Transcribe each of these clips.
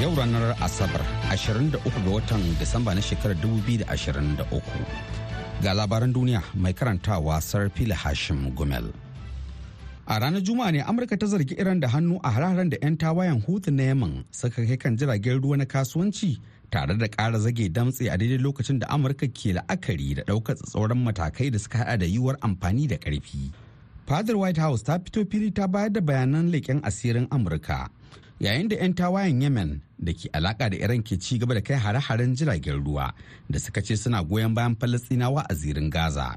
Yau ranar Asabar 23 ga watan Disamba na shekarar 2023. Ga labaran duniya mai karantawa Sarfila Hashim Gumel. A ranar Juma'a ne Amurka ta zargi Iran da hannu a hararen da 'yan tawayen hutu na Yemen suka kai kan jiragen ruwa na kasuwanci tare da ƙara zage damtse a daidai lokacin da Amurka ke la'akari da ɗaukar tsatsauran matakai da suka haɗa da yiwuwar amfani da ƙarfi. Fadar White House ta fito fili ta bayar da bayanan leƙen asirin Amurka yayin da 'yan tawayen yemen da ke alaka da iran ke ci gaba da kai hare-haren jiragen ruwa da suka ce suna goyon bayan falastinawa a zirin gaza.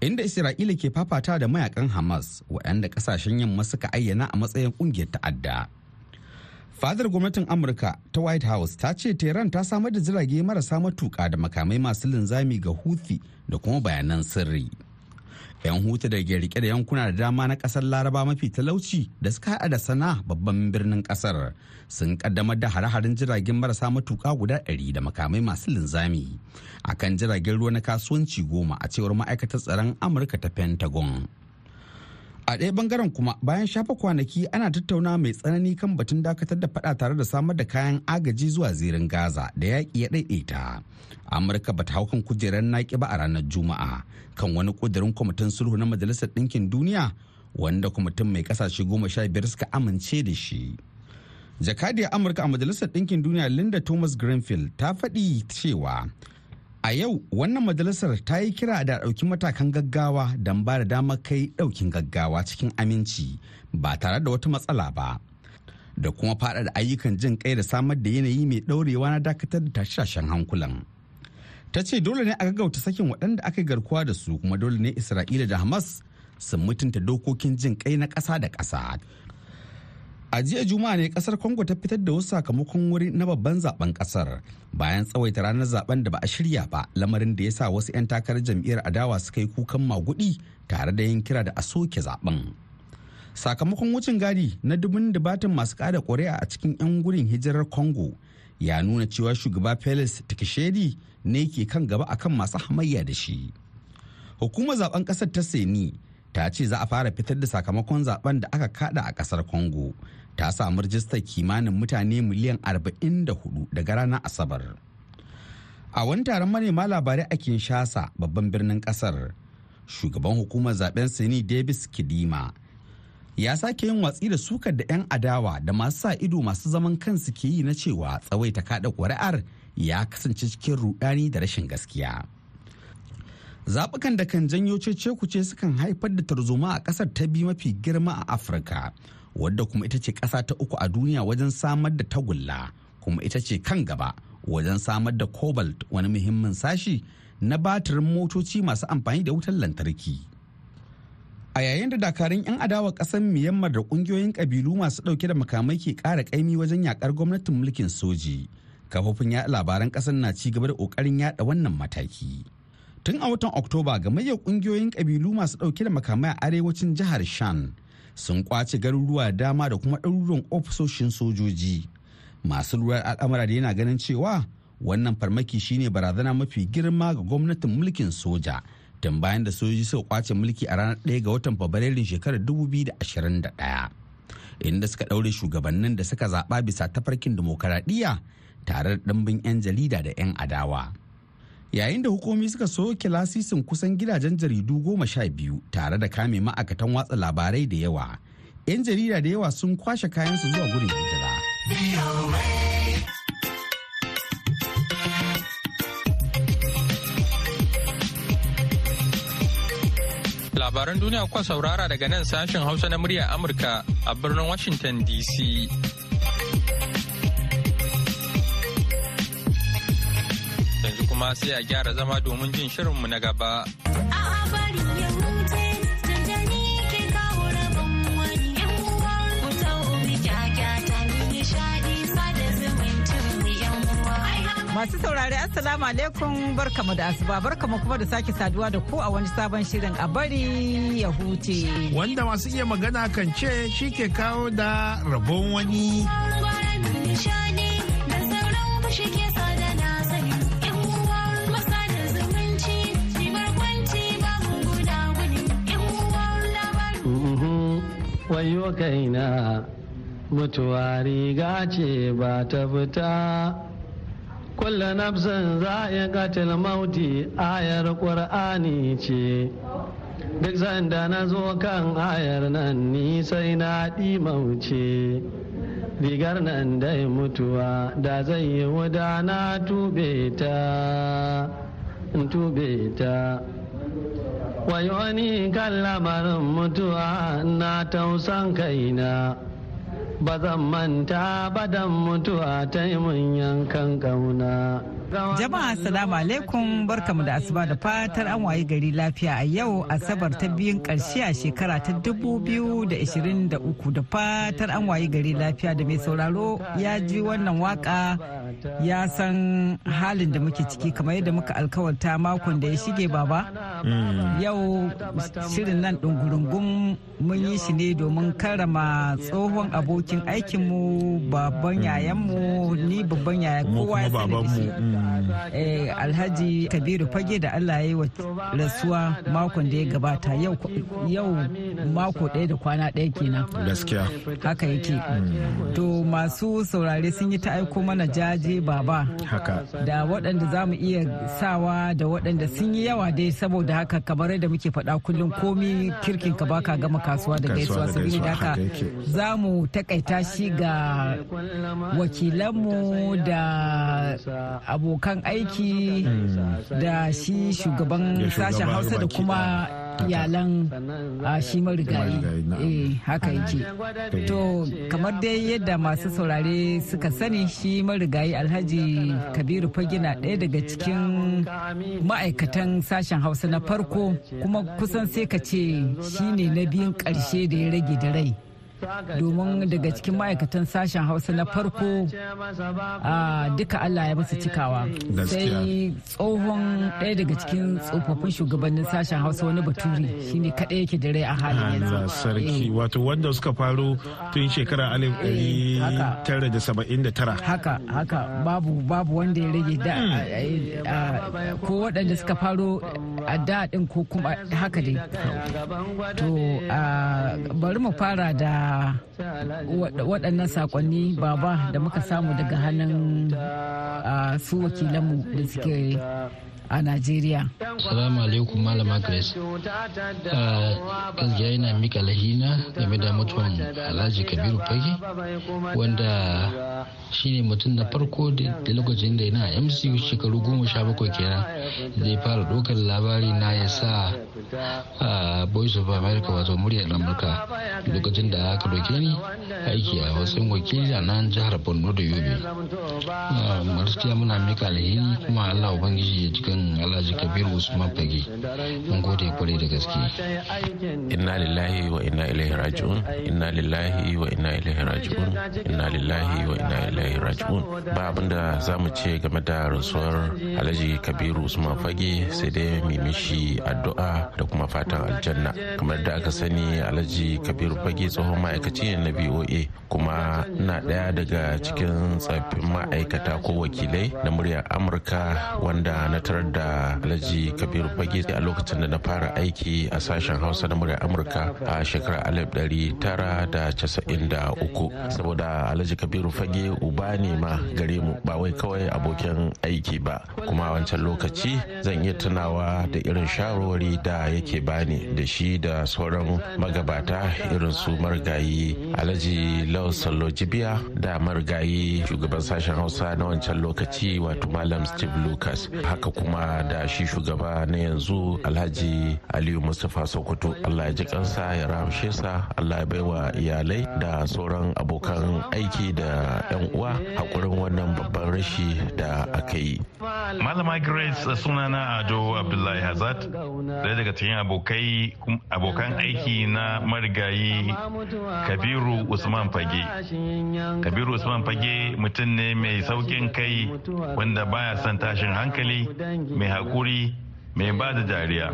Inda isra'ila ke fafata da mayaƙan hamas waɗanda ƙasashen yamma suka ayyana a matsayin ƙungiyar ta'adda. Fadar gwamnatin amurka ta white house ta ce tehran ta samar da jirage marasa matuƙa da makamai masu linzami ga houthi da kuma bayanan sirri. 'Yan hutu da ke riƙe da yankuna da dama na ƙasar laraba mafi talauci da suka haɗa da sana babban birnin ƙasar sun kaddamar da hare-haren jiragen marasa matuka guda ɗari da makamai masu linzami akan jiragen ruwa na kasuwanci goma a cewar ma'aikatar tsaron amurka ta pentagon. A ɗaya ɓangaren kuma bayan shafa kwanaki ana tattauna mai tsanani kan batun dakatar da fada tare da samar da kayan agaji zuwa zirin gaza da yaƙi ya ɗaiɗaita amurka bata hau kan kujerar naƙi ba a ranar juma'a kan wani ƙudurin kwamitin sulhu na majalisar ɗinkin duniya wanda kwamitin mai ƙasashe goma sha biyar suka amince da shi. Jakadiyar amurka a majalisar ɗinkin duniya linda thomas greenfield ta faɗi cewa A yau wannan majalisar ta yi kira da ɗauki matakan gaggawa don ba da damar kai ɗaukin gaggawa cikin aminci ba tare da wata matsala ba. Da kuma faɗaɗa ayyukan jin kai da samar da yanayi mai ɗaurewa na dakatar da tashashen hankulan. Ta ce dole ne a gaggauta sakin waɗanda aka garkuwa da su kuma dole ne Isra'ila da Hamas su mutunta dokokin jin kai na ƙasa da ƙasa. A jiya Juma'a ne ƙasar Congo ta fitar da wasu sakamakon wuri na babban zaɓen ƙasar bayan tsawaita ranar zaɓen da ba a shirya ba lamarin da ya sa wasu 'yan takarar jam'iyyar adawa suka yi kukan magudi tare da yin kira da a soke zaɓen. Sakamakon wucin gadi na dubin dubatan masu kada ƙuri'a a cikin 'yan gurin hijirar Congo ya nuna cewa shugaba Felix Tshisekedi ne ke kan gaba akan masu hamayya da shi. Hukumar zaɓen ƙasar ta Seni ta ce za a fara fitar da sakamakon zaɓen da aka kada a ƙasar Congo. Ta samu rajistar kimanin mutane miliyan 44 daga ranar asabar. A wani taron manema labarai a kinshasa babban birnin ƙasar shugaban hukumar zaɓen sani davis kidima ya sake yin watsi da sukar da 'yan adawa da masu sa ido masu zaman kansu ke yi na cewa tsawaita kada ƙuri'ar ya kasance cikin rudani da rashin gaskiya. Zaɓukan da kan janyo cece kuce sukan haifar da tarzoma a ƙasar ta biyu mafi girma a afirka wadda kuma ita ce ƙasa ta uku a duniya wajen samar da tagulla kuma ita ce kan gaba wajen samar da cobalt wani muhimmin sashi na batirin motoci masu amfani da wutar lantarki. A yayin da dakarun 'yan adawa ƙasar Myanmar da ƙungiyoyin ƙabilu masu ɗauke da makamai ke ƙara ƙaimi wajen yaƙar gwamnatin mulkin soji, kafofin yaɗa labaran ƙasar na ci gaba da ƙoƙarin yaɗa wannan mataki. Tun a watan Oktoba gamayyar ƙungiyoyin ƙabilu masu ɗauke da makamai a arewacin jihar Shan sun ƙwace garuruwa dama da kuma ɗaruruwan ofisoshin sojoji. Masu lura al'amura da yana ganin cewa wannan farmaki shine barazana mafi girma ga gwamnatin mulkin soja tun bayan da sojoji suka ƙwace mulki a ranar 1 ga watan fabrairun shekarar 2021 inda suka ɗaure shugabannin da suka zaɓa bisa tafarkin dimokuraɗiyya tare da ɗimbin 'yan jarida da 'yan adawa. Yayin da hukumomi suka soke lasisin kusan gidajen jaridu goma sha biyu tare da kame ma'aikatan watsa labarai da yawa. 'yan jarida da yawa sun kwashe kayansu zuwa gurin hijira. Labaran duniya kuwa saurara daga nan sashen hausa na murya amurka a birnin washington dc kuma sai a gyara zama domin jin shirinmu na gaba. Masu saurari Assalamu alaikum barkamu da asuba barkamu kuma da sake saduwa da ku a wani sabon shirin a bari ya huce. Wanda masu iya magana kan ce shi ke kawo da rabon wani. Wayo kaina. Mutuwa riga ce ba ta fita. Kulle nafsin za'iqatil mauti ayar qur'ani ce. Duk sanda na zo kan ayar nan ni sai na ɗi mauce rigar nan dai mutuwa da zai yi wuda na tube ta. Wayoni kan lamarin mutuwa na tausan kaina. Ba zan manta badan mutuwa ta yi mun yankan ƙauna. Jama'a salamu alaikum. Barkamu da asuba da fatar an wayi gari lafiya a yau asabar ta biyun ƙarshe a shekara ta 2023 da fatar an wayi gari lafiya da mai sauraro ya ji wannan waƙa ya san halin da muke ciki kamar yadda muka alkawarta makon da ya shige baba. Yau shirin nan ɗungurungun mun yi shi ne domin karrama tsohon abokin aikinmu babban yayanmu ni babban yaya kowa ya sani da shi. Alhaji kabiru fage da allah ya yi wa rasuwa makon da ya gabata. Yau mako ɗaya da kwana ɗaya kenan. Gaskiya. Haka yake. To masu saurare sun yi ta aiko mana jaje baba. Haka. Da waɗanda za mu iya sawa da waɗanda sun yi yawa dai saboda haka kamar yadda muke faɗa kullum komi kirkin ka baka gama kasuwa da gaisuwa. Sabili da haka za mu takaita shi ga wakilanmu da abokan aiki da shi shugaban sashen hausa da kuma iyalan shi marigayi. Eh haka yake. to kamar dai yadda masu saurare suka sani shi marigayi alhaji kabiru fagina ɗaya daga cikin ma'aikatan sashen hausa na farko kuma kusan sai ka ce shi ne na biyun ƙarshe da ya rage da rai. Domin daga cikin ma'aikatan sashen hausa na farko duka allah ya musu cikawa. Sai tsohon ɗaya daga cikin tsofaffin shugabannin sashen hausa wani baturi shine kaɗai yake da rai a halin yanzu. sarki. Wato wanda suka faru tun shekara alif tara da saba'in da tara. Haka haka. Babu babu wanda ya rage da ko waɗanda suka faro a da ɗin ko kuma haka dai. To bari mu fara da waɗannan saƙonni baba da muka samu daga hannun su wakilanmu da suke a Najeriya. Salamu alaikum Malama Grace. Gaskiya yana mika lahina game da mutuwan Alhaji Kabiru Fage wanda shine mutum na farko da lokacin da yana MCU shekaru goma sha bakwai kenan zai fara ɗaukar labari na ya sa Voice of America wato muryar Amurka lokacin da aka doke ni aiki a wasu wakili a nan jihar Borno da Yobe. Gaskiya muna mika alheri kuma Allah Ubangiji ya cikin alhaji kabiru usman fage. Mun gode ƙwarai da gaske. Inna lillahi wa inna ilaihi raji'un. Inna lillahi wa inna ilaihi raji'un. Inna lillahi wa inna ilaihi raji'un. Ba abin da za mu ce game da rasuwar alhaji kabiru usman fage sai dai mu mishi addu'a da kuma fatan aljanna. Kamar da aka sani alhaji kabiru fage tsohon ma'aikaci ne na voa kuma na ɗaya daga cikin tsaffin ma'aikata ko wakilai na muryar amurka wanda na tarar da alhaji kabiru fage a lokacin da na fara aiki a sashen hausa na muryar amurka a shekarar alif ɗari tara da casa'in da uku. Saboda alhaji kabiru fage uba ne ma gare mu ba wai kawai abokin aiki ba. Kuma wancan lokaci zan iya tunawa da irin shawarwari da yake bani da shi da sauran magabata irin su marigayi alhaji lau jibiya da marigayi shugaban sashen hausa na wancan lokaci wato malam steve lucas. Haka kuma kuma da shi shugaba na yanzu alhaji aliyu mustapha sokoto. Allah ya ji kansa ya rahamshe sa allah ya baiwa iyalai da sauran abokan aiki da yan uwa hakurin wannan babban rashi da aka yi. Malama grace sunana ado abdullahi hazard. Daya daga cikin abokai abokan aiki na marigayi kabiru usman fage. Kabiru usman fage mutum ne mai saukin kai wanda baya son tashin hankali mai haƙuri. Mai ba da dariya?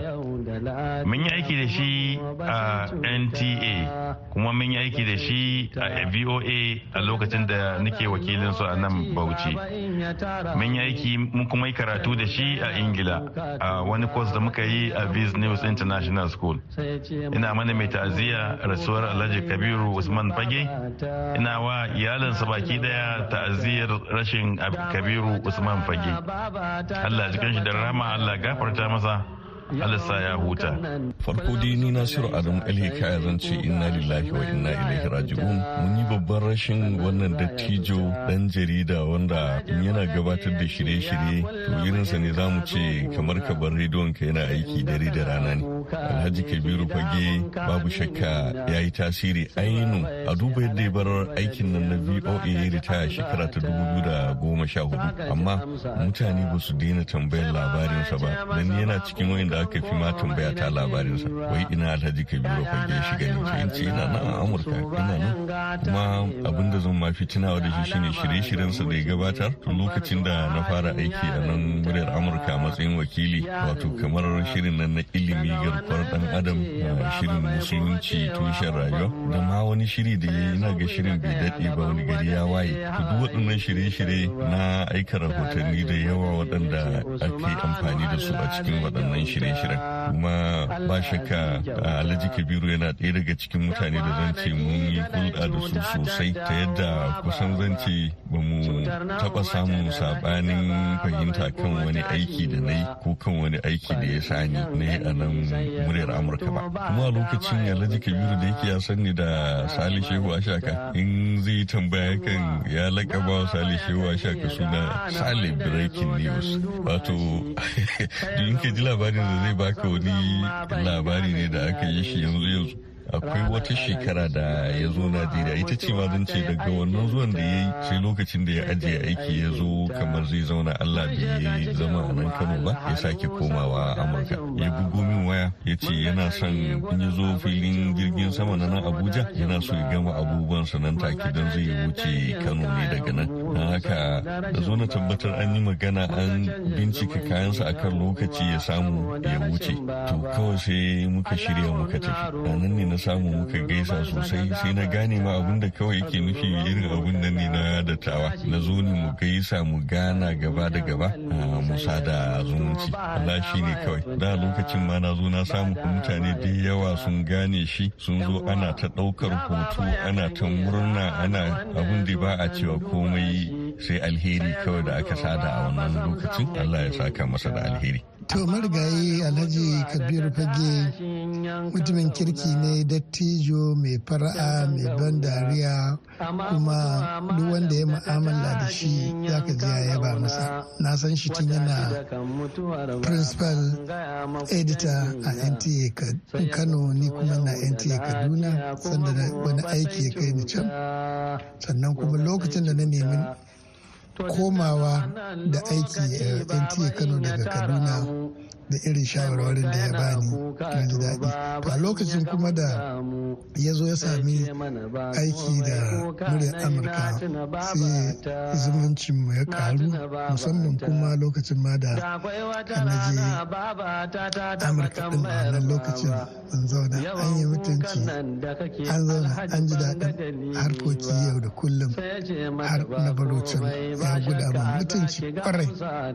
Mun yi aiki da shi a nta kuma mun yi aiki da shi a voa a lokacin da nake wakilin su a nan bauchi. Mun yi aiki mun kuma yi karatu da shi a ingila a wani course da muka yi a biz news international school. Ina mana mai ta'aziyya rasuwar alhaji kabiru usman fage. Ina wa iyalinsa baki ɗaya ta'aziyyar rashin kabiru usman fage. Allah jikan shi da rama allah gafarta masa alisa ya huta. Farko dai ni Nasiru Adamu Alhikaya zan ce inna lillahi wa inna ilaihi raji'un. Mun yi babban rashin wannan dattijo dan jarida wanda yana gabatar da shirye-shirye to irinsa ne za mu ce kamar ka bar rediyon ka yana aiki dare da rana ne. Alhaji Kabiru Fage babu shakka ya yi tasiri ainu a duba yadda ya bar aikin nan na VOA ya ritaya shekara ta dubu da goma sha huɗu amma mutane ba su daina tambayar labarinsa ba dan yana cikin wayanda aka fi ma tambaya ta labarinsa. Wai ina alhaji kabiru fage ya shiga ne? Ce ina nan a amurka ina nan. Kuma abin da zan ma fi tunawa da shi shine shirye-shiryensa da ya gabatar. Tun lokacin da na fara aiki a nan muryar amurka a matsayin wakili wato kamar shirin nan na ilimi garkuwar dan adam shirin musulunci tushen rayuwa. Da ma wani shiri da ya yi ina ga shirin bai daɗe ba wani gari ya waye. To duk waɗannan shirye-shirye na aika rahotanni da yawa waɗanda ake amfani da su a cikin waɗannan shirye shirye-shiryen kuma ba shakka alhaji kabiru yana ɗaya daga cikin mutane da zan ce mun yi hulɗa da su sosai ta yadda kusan zan ce ba mu taɓa samun saɓanin fahimta kan wani aiki da na yi ko kan wani aiki da ya sani na yi a nan muryar amurka ba. Kuma a lokacin alhaji kabiru da yake ya sani da sali shehu ashaka in zai tambaya kan ya laƙaba wa sali shehu ashaka suna sale breaking news. Wato in ka ji labarin da zai baka wani labari ne da aka yi shi yanzu yanzu. Akwai wata shekara da ya zo najeriya ita ce ma zan ce daga wannan zuwan da ya yi sai lokacin da ya ajiye aiki ya zo kamar zai zauna allah da ya zama a nan kano ba ya sake komawa amurka. ya bugo min waya ya ce yana son in ya zo filin jirgin sama na nan abuja yana so ya gama abubuwan nan take don zai wuce kano ne daga nan. don haka da zo na tabbatar an yi magana an bincika kayansa akan lokaci ya samu ya wuce. To kawai sai muka shirya muka tafi. nan ne na samu muka gaisa sosai sai na gane ma abin da kawai yake nufi irin abin nan ne na dattawa. Na zo ne mu gaisa mu gana gaba da gaba mu sada zumunci. Allah shi ne kawai. Da lokacin ma na zo na samu mutane da yawa sun gane shi sun zo ana ta ɗaukar hoto ana ta murna ana abin da ba a cewa komai sai alheri kawai da aka sada a wannan lokacin. Allah ya saka masa da alheri. To marigayi Alhaji Kabiru Fage mutumin kirki ne dattijo mai fara'a mai ban dariya kuma duk wanda ya mu'amala da shi zaka ji ya yaba masa. Na san shi tun yana principal editor a NTA Kano ni kuma na NTA Kaduna sanda wani aiki ya kai ni can. Sannan kuma lokacin da na nemi komawa da aiki a nta kano daga kaduna. Da irin shawarwarin da ya bani na ji daɗi. a lokacin kuma da ya zo ya sami aiki da muryar amurka sai zumuncinmu ya karu musamman kuma lokacin ma da je amurka din a wannan lokacin an zauna an yi mutunci an zauna an ji daɗin harkoki yau da kullum har na barocin ya guda mutunci ƙwarai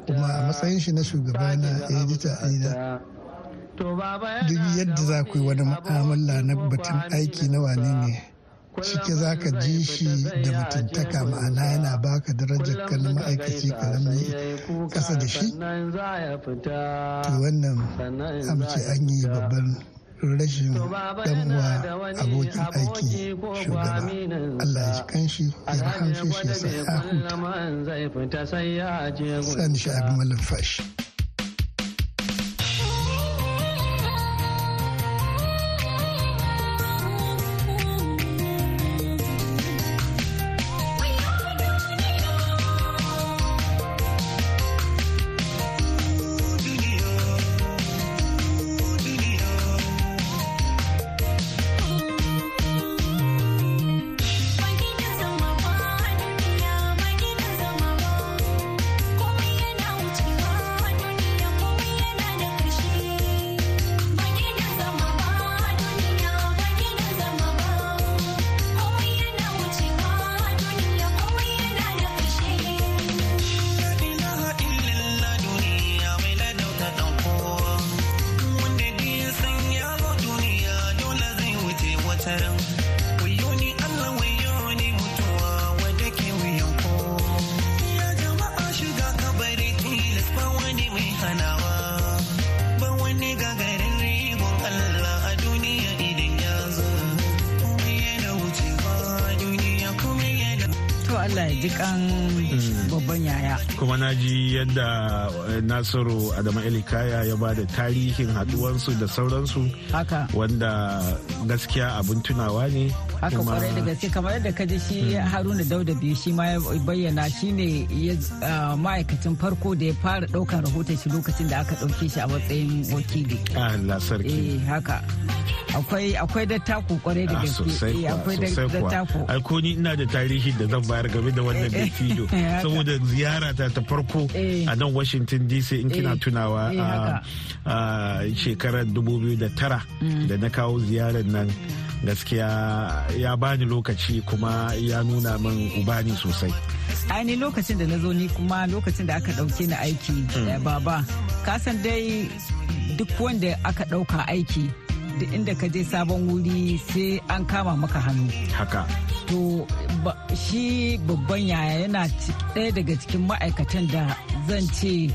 kuma a matsayin shi na shugaba na edita ina. Duk yadda za ku yi wani mu'amala na batun aiki na wane ne cike za ka ji shi da mutuntaka. ma'ana yana baka darajar kan ma'aikaci ƙarami kasa da shi. to wannan amce an yi babban rashin dan uwa abokin aiki shugaba. Allah ya kan shi ya rahamshe shi ya sa huta. sani shi abin malumfashi. Babban yaya. Kuma na ji yadda eh, nasiru adamu elikaya ya ba da tarihin haduwansu da sauransu. Haka. Wanda gaskiya abin tunawa ne haka ƙwarai da gaske. Kamar yadda ka ji shi haruna dauda biyu shi ma ya bayyana shi ne ya- ma'aikacin farko da ya fara ɗaukan rahoton shi lokacin da aka ɗauke shi a matsayin wakili. Allah sarki. Eh haka. Akwai akwai dattako ƙwarai da Ah, gaske. Eh, akwai sosai dattako kuwa alko ni ina da tarihi da zan bayar game da wannan Eh, dattijo. haka. saboda ziyara ta ta farko Eh. a nan washington dc in kina Eh, tunawa eh, a shekarar 2009 da na kawo ziyarar nan gaskiya ya bani lokaci kuma ya nuna min ubani sosai. Ainihin lokacin da na zo ni kuma lokacin da aka ɗauke ni aiki eh, baba kasan dai duk wanda aka ɗauka aiki duk inda ka je sabon wuri sai an kama maka hannu. Haka. To ba- shi babban yaya yana ɗaya daga cikin ma'aikatan da zan ce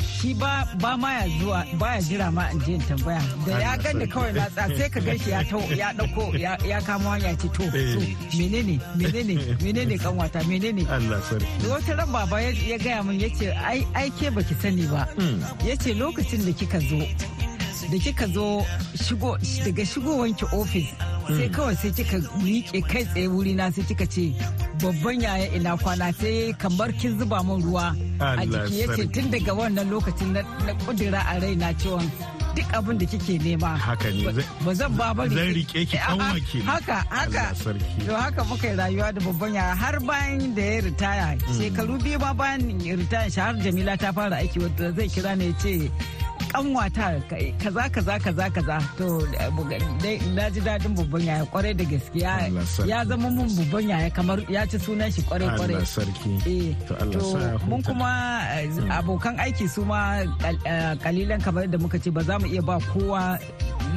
shi ba ba ma ya zuwa ba ya jira ma in je in tambaya. Da ya gani kawai na tsa sai ka gan shi ya tau ya ɗauko ya ya kama hanya ce to to menene menene menene kanwata menene? Allah sarki. Wata ran baba ya ya gaya min ya ce ai ai ke baki sani ba. Ya ce lokacin da kika zo da kika zo shigo daga shigowanki ofis sai kawai sai kika miƙe kai tsaye wuri na sai kika ce babban yaya ina kwana? Sai kamar kin zuba min ruwa a jiki ya ce sarki. tun daga wannan lokacin na na kudura a raina cewa duk abin da kike nema haka ne ba zan ba bari zan riƙe ki Eh, kanwa a- ke haka haka. to haka muka yi rayuwa da babban yaya har bayan da ya ritaya. Shekaru biyu ma bayan ritaya shi har jamila ta fara aiki wadda zai kira ne ya ce kanwata kaza kaza kaza kaza. To dai na ji daɗin babban yaya ƙwarai da gaskiya ya zama mun babban yaya kamar ya ci sunan shi ƙwarai ƙwarai Allah sarki. Eh, to mun kuma eh, abokan aiki su ma kal- eh, kalilan kamar da muka ce ba za mu iya ba kowa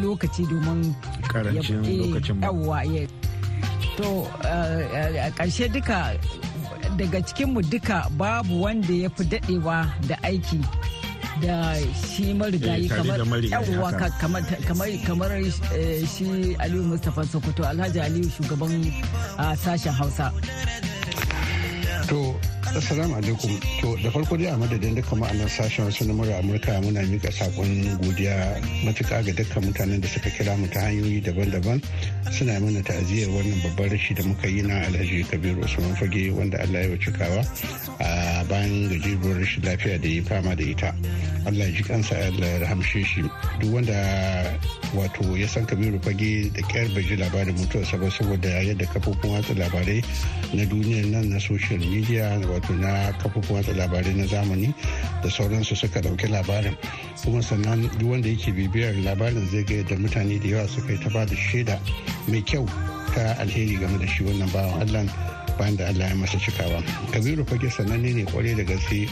lokaci domin Karancin eh, lokacin yawwa, ya- to eh, a ƙarshe duka daga cikinmu duka babu wanda ya fi daɗewa da aiki. Da shi marigayi Eh, kamar eh, shi aliyu mustapha sokoto alhaji aliyu shugaban ah, sashen hausa. To, Assalamu alaikum. To, da farko dai a madadin duka ma'anar sashen wasu na mura Amurka muna mika saƙon godiya matuƙa ga dukkan mutanen da suka kira mu ta hanyoyi daban-daban suna mana ta'aziyar wannan babban rashi da muka yi na Alhaji Kabiru Usman Fage wanda Allah ya cikawa a bayan gajeruwar rashin lafiya da ya fama da ita. Allah ji kansa Allah ya rahamshe shi. Duk wanda wato ya san Kabiru Fage da kyar bai ji labarin mutuwarsa ba saboda yadda kafofin watsa labarai na duniyar nan na social media wato na kafofin watsa labarai na zamani da sauransu suka ɗauki labarin. Kuma sannan duk wanda yake bibiyar labarin zai ga yadda mutane da yawa suka yi ta ba da shaida mai kyau ta alheri game da shi wannan bawan allah bayan da allah ya masa cikawa. Kabiru fage sananne ne ƙwarai da gaske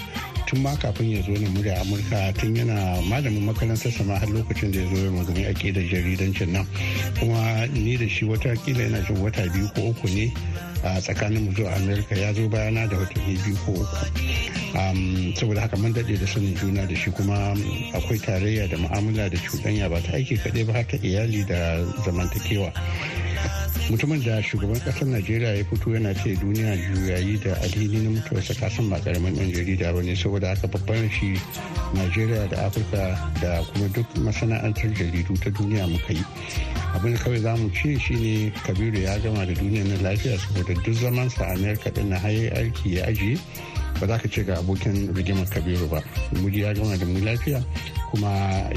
tun ma kafin ya zo na murya amurka tun yana malamin makarantar sama har lokacin da ya zo magani ake da jaridancin nan. Kuma ni da shi wata kila yana jin wata biyu ko uku ne a tsakanin mu zuwa amerika ya zo bayana da watanni biyu ko uku. Saboda haka mun daɗe da sanin juna da shi kuma akwai tarayya da mu'amala da cuɗanya ba ta aiki kaɗai ba har ta iyali da zamantakewa. Mutumin da shugaban ƙasar najeriya ya fito yana ce duniya juyayi da alhini na mutuwarsa kasan ba ƙaramin yan jarida ba ne saboda haka babban shi najeriya da afirka da kuma duk masana'antar jaridu ta duniya muka yi. Abin da kawai za mu ce shine kabiru ya gama da duniya na lafiya saboda duk zamansa a amerika din na haye aiki ya ajiye. Ba za ka ce ga abokin rigimar kabiru ba. Muri ya gama da mu lafiya. Kuma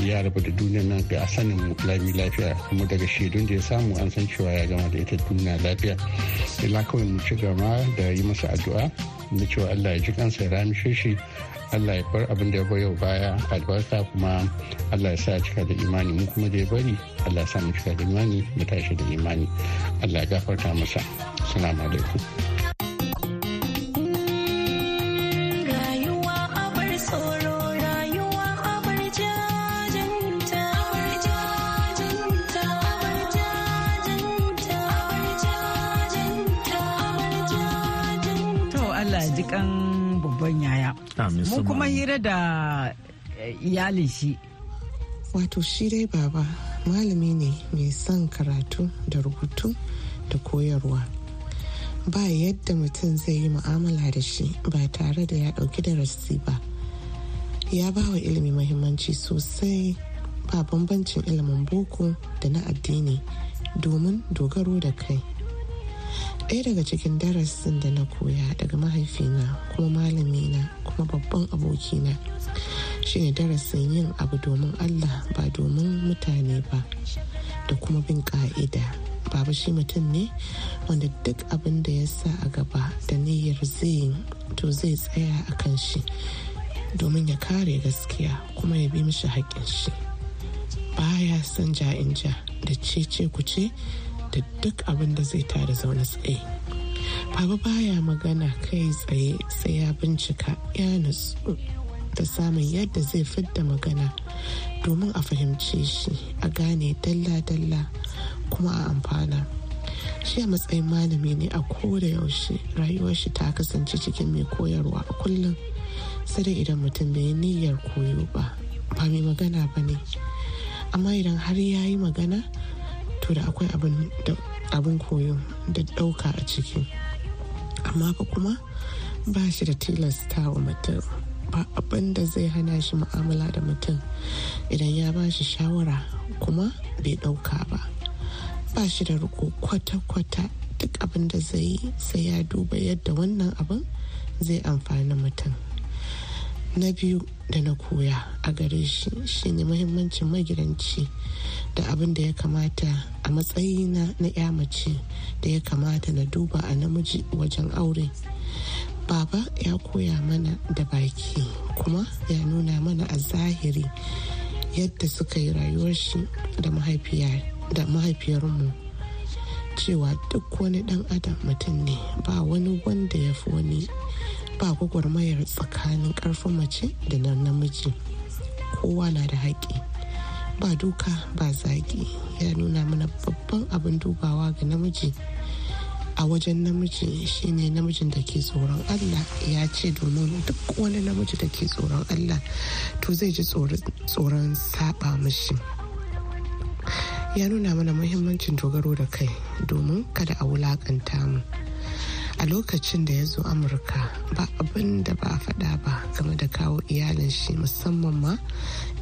ya rabu da duniyar nan ga sanin lami lafiya kuma daga shaidun da ya samu an san cewa ya gama da ita duniya lafiya. Illa kawai mu ci gaba da yi masa addu'a na cewa allah ya ji kansa ya ramishe shi allah ya bar abin da ya bar yau baya albarka kuma allah ya sa cika da imani. Mu kuma da ya bari allah ya sa mu cika da imani mu tashi da imani. Allah ya gafarta masa. Salamu alaikum. Allah ya ji kan babban yaya. Sama. kuma hira da iyalin shi wato shi dai baba malami ne mai son karatu da rubutu da koyarwa ba yadda mutum zai yi mu'amala da shi ba tare da ya ɗauki darasi ba ya ba wa ilimi mahimmanci sosai ba bambancin ilimin boko da na addini domin dogaro da kai ɗaya daga cikin darasin da na koya daga mahaifina kuma malamina kuma babban abokina shine darasin yin abu domin allah ba domin mutane ba da kuma bin ka'ida baba shi mutum ne wanda duk abin da ya sa a gaba da niyyar zai to zai tsaya a kan shi domin ya kare gaskiya kuma ya bi mishi haƙƙin shi. Baya son ja'in ja da cece kuce da duk abin da zai tada zaune tsaye. Baba baya magana kai tsaye sai ya bincika ya nutsu da samun yadda zai fidda magana domin a fahimce shi a gane dalla-dalla kuma a amfana. Shi a matsayin malami ne a koda yaushe rayuwar shi ta kasance cikin mai koyarwa a kullum. Sai idan mutum bai niyyar koyo ba ba mai magana ba ne. Amma idan har ya yi magana to da akwai abin koyo da ɗauka a ciki. Amma fa kuma ba shi da tilasta wa mutum. Ba abin da zai hana shi mu'amala da mutum. Idan ya ba shi shawara kuma bai ɗauka ba. Ba shi da riko kwata-kwata. Duk abin da zai yi sai ya duba yadda wannan abin zai amfani mutum. Na biyu da na koya a gare shi shine muhimmancin magidanci da abin da ya kamata a matsayina na ya mace da ya kamata na duba a namiji wajen aure. Baba ya koya mana da baki kuma ya nuna mana a zahiri yadda suka yi rayuwar shi da mahaifiyarmu cewa duk wani dan adam mutum ne ba wani wanda ya fi wani ba gwagwarmayar tsakanin ƙarfin mace da na namiji. Kowa na da haƙƙi. Ba duka ba zagi. Ya nuna mana babban abin dubawa ga namiji. A wajen namiji shine namijin da ke tsoron allah. Ya ce domin duk wani namiji da ke tsoron allah to zai ji tsoron saba mashi. Ya nuna mana muhimmancin dogaro da kai domin kada a wulaƙanta mu. A lokacin da ya zo amurka ba abin da ba a faɗa ba game da kawo iyalin shi musamman ma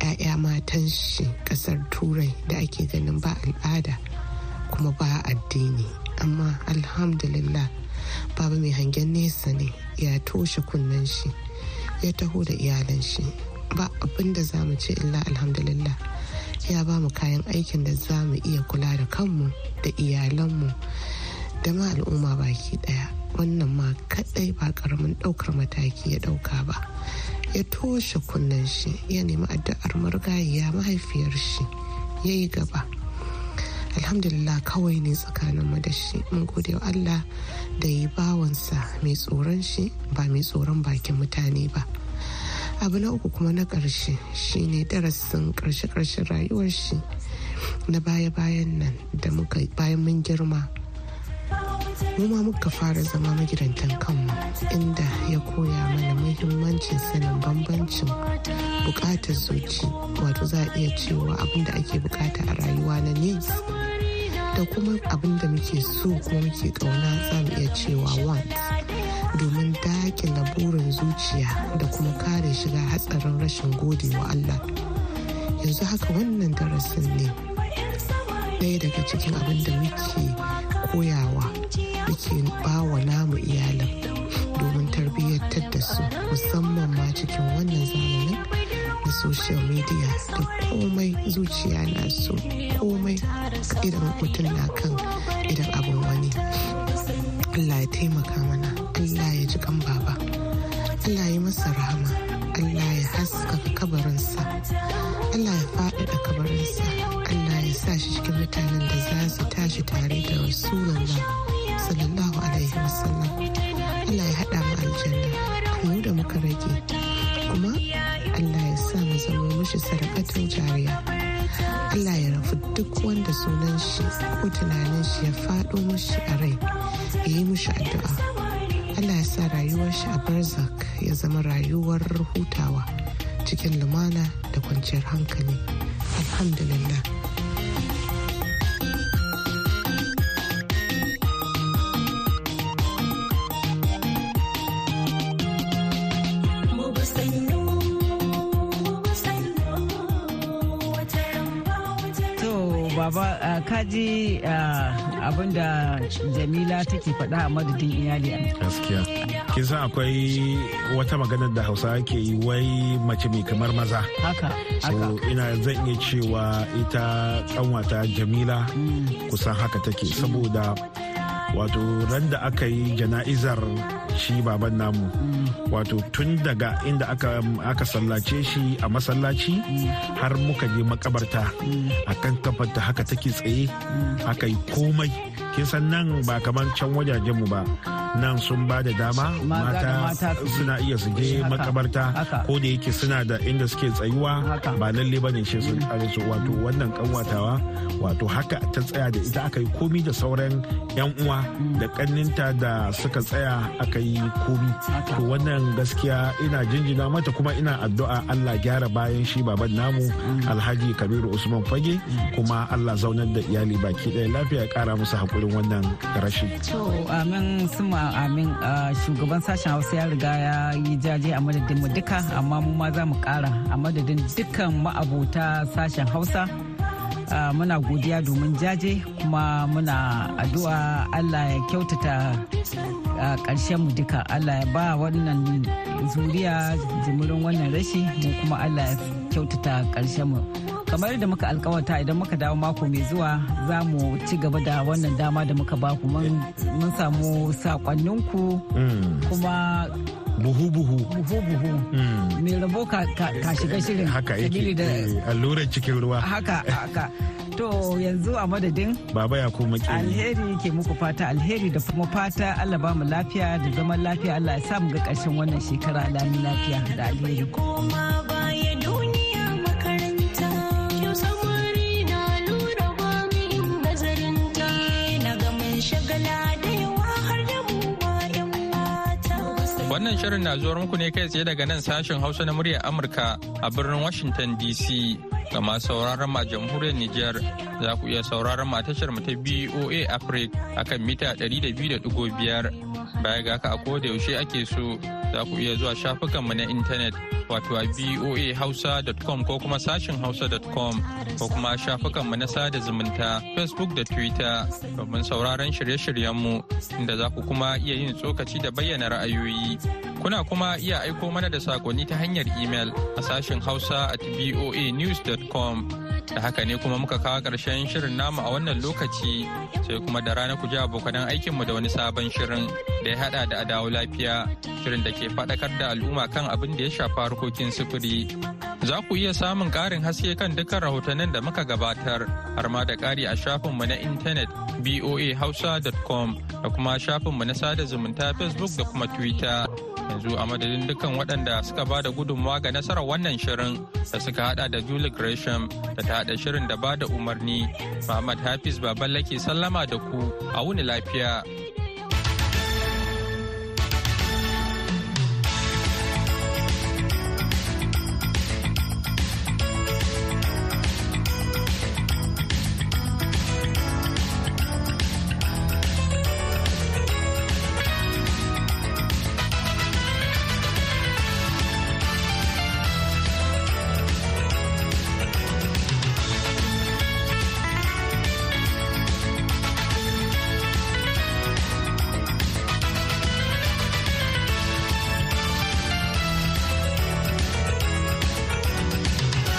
'ya'ya matan shi ƙasar turai da ake ganin ba al'ada kuma ba addini. Amma alhamdulillah baba mai hangen nesa ne ya toshe kunnen shi ya taho da iyalan shi. Ba abin da za mu ce illa alhamdulillah ya ba mu kayan aikin da za mu iya kula da kanmu da iyalanmu da ma al'umma baki ɗaya wannan ma kadai ba ƙaramin ɗaukar mataki ya ɗauka ba. Ya toshe kunnen shi ya nemi addu'ar marigayiya mahaifiyar shi. Ya yi gaba. Alhamdulillah kawai ne tsakaninmu da shi. Mun gode wa allah da yi bawansa mai tsoron shi ba mai tsoron bakin mutane ba. Abu na uku kuma na ƙarshe shine darasin ƙarshe-ƙarshen rayuwar shi na baya-bayan nan da muka bayan mun girma. Mu ma muka fara zama magidantan kanmu inda ya koya mana muhimmancin sanin bambancin buƙatar zuci wato za a iya cewa abin da ake buƙata a rayuwa na needs da kuma abin da muke so kuma muke ƙauna za mu iya cewa wants domin dakila burin zuciya da kuma kare shiga hatsarin rashin gode wa Allah. Yanzu haka wannan darasin ne ɗaya daga cikin abin da muke koyawa muke bawa namu iyalin domin tarbiyyantar da su musamman ma cikin wannan zamanin na social media da komai zuciya na so komai idan mutum na kan idan abin wani. Allah ya taimaka mana Allah ya ji kan baba Allah ya masa rahama Allah ya haskaka kabarinsa Allah ya faɗaɗa kabarinsa Allah ya sa shi cikin mutanen da za su tashi tare da Rasulullah sallallahu alaihi wasallam. Allah ya haɗa mu aljanna mu da muka rage. Kuma Allah ya sa mu zama mushi sadakatun jariya. Allah ya rafu duk wanda sunan shi ko tunanin shi ya faɗo mushi a rai ya yi mushi addu'a. Allah ya sa rayuwar shi a barzak ya zama rayuwar hutawa cikin lumana da kwanciyar hankali. Alhamdulillah. Baba kaji abin da jamila take faɗa a madadin iyali gaskiya. Kisan akwai wata maganar da hausa ke yi wai mace mai kamar maza. Haka so ina zan iya cewa ita kanwata jamila kusan haka take. Saboda wato ran da aka yi jana'izar shi baban namu. Wato tun daga inda aka, aka sallace shi a masallaci har muka je makabarta. A kan kafarta haka take tsaye aka yi komai. Kisan nan ba kamar can wajajenmu ba. Nan sun ba da dama. Mata suna iya su je makabarta. ko da yake suna da inda suke tsayuwa ba lalle ba ne shi sun su. Wato wannan kanwatawa wato haka ta tsaya da ita aka yi komi da sauran yan uwa da kanninta da suka tsaya aka yi komi. To wannan gaskiya ina jinjina mata kuma ina addu'a Allah gyara bayan shi baban namu Alhaji Kabiru Usman Fage kuma Allah zaunar da iyali baki ɗaya. Lafiya ya kara musu hakurin wannan rashi. To amin suma amin. Shugaban sashen Hausa ya riga ya yi jaje a madadin mu duka amma mu ma za mu kara a madadin dukkan ma'abota sashen Hausa. Uh, muna godiya domin jaje kuma muna addu'a Allah ya kyautata ƙarshen mu duka. Allah ya ba wannan zuriya jimirin wannan rashi mu kuma Allah ya kyautata ƙarshen mu. Kamar da muka alkawata idan muka dawo mako mai zuwa za mu ci gaba da wannan dama da muka baku mun samu sakonninku kuma buhu-buhu. Buhu-buhu. Mai rabo ka shiga shirin. Haka yake. Allurar cikin ruwa. Haka haka. To yanzu a madadin baba ya kuma alheri ke muku fata alheri da kuma fata Allah ba mu lafiya da zaman lafiya. Allah ya sa mu ga ƙarshen wannan shekara lami lafiya da alheri. Wannan shirin na zuwar muku ne kai tsaye daga nan sashen Hausa na muryar Amurka a birnin Washington DC. Ga masu sauraron ma jamhuriyar Nijar za ku iya sauraron ma tashar mu ta BOA Africa akan mita 200.5. Baya ga haka a koda yaushe ake so za ku iya zuwa shafukanmu na intanet wato a voahausa.com ko kuma sashin hausa.com ko kuma shafukanmu na sada zumunta facebook da twitter domin sauraron shirye-shiryenmu inda za ku kuma iya yin tsokaci da bayyana ra'ayoyi. Kuna kuma iya aiko mana da saƙonni ta hanyar email a sashin hausa at voanews.com da haka ne kuma muka kawo ƙarshen shirin namu a wannan lokaci sai kuma da rana ku ji abokanan aikinmu da wani sabon shirin da ya hada da adawo lafiya shirin da ke faɗakar da al'umma kan abin da ya shafa harkokin sufuri. Za ku iya samun ƙarin haske kan dukkan rahotannin da muka gabatar har ma da ƙari a shafinmu na intanet boahausa.com da kuma shafinmu na sada zumunta facebook da kuma twitter. Yanzu a madadin dukkan waɗanda suka ba da gudunmawa ga nasarar wannan shirin da suka hada da Julie Gresham da ta hada shirin da ba da umarni Muhammad Hafiz Baballa ke sallama da ku a wuni lafiya.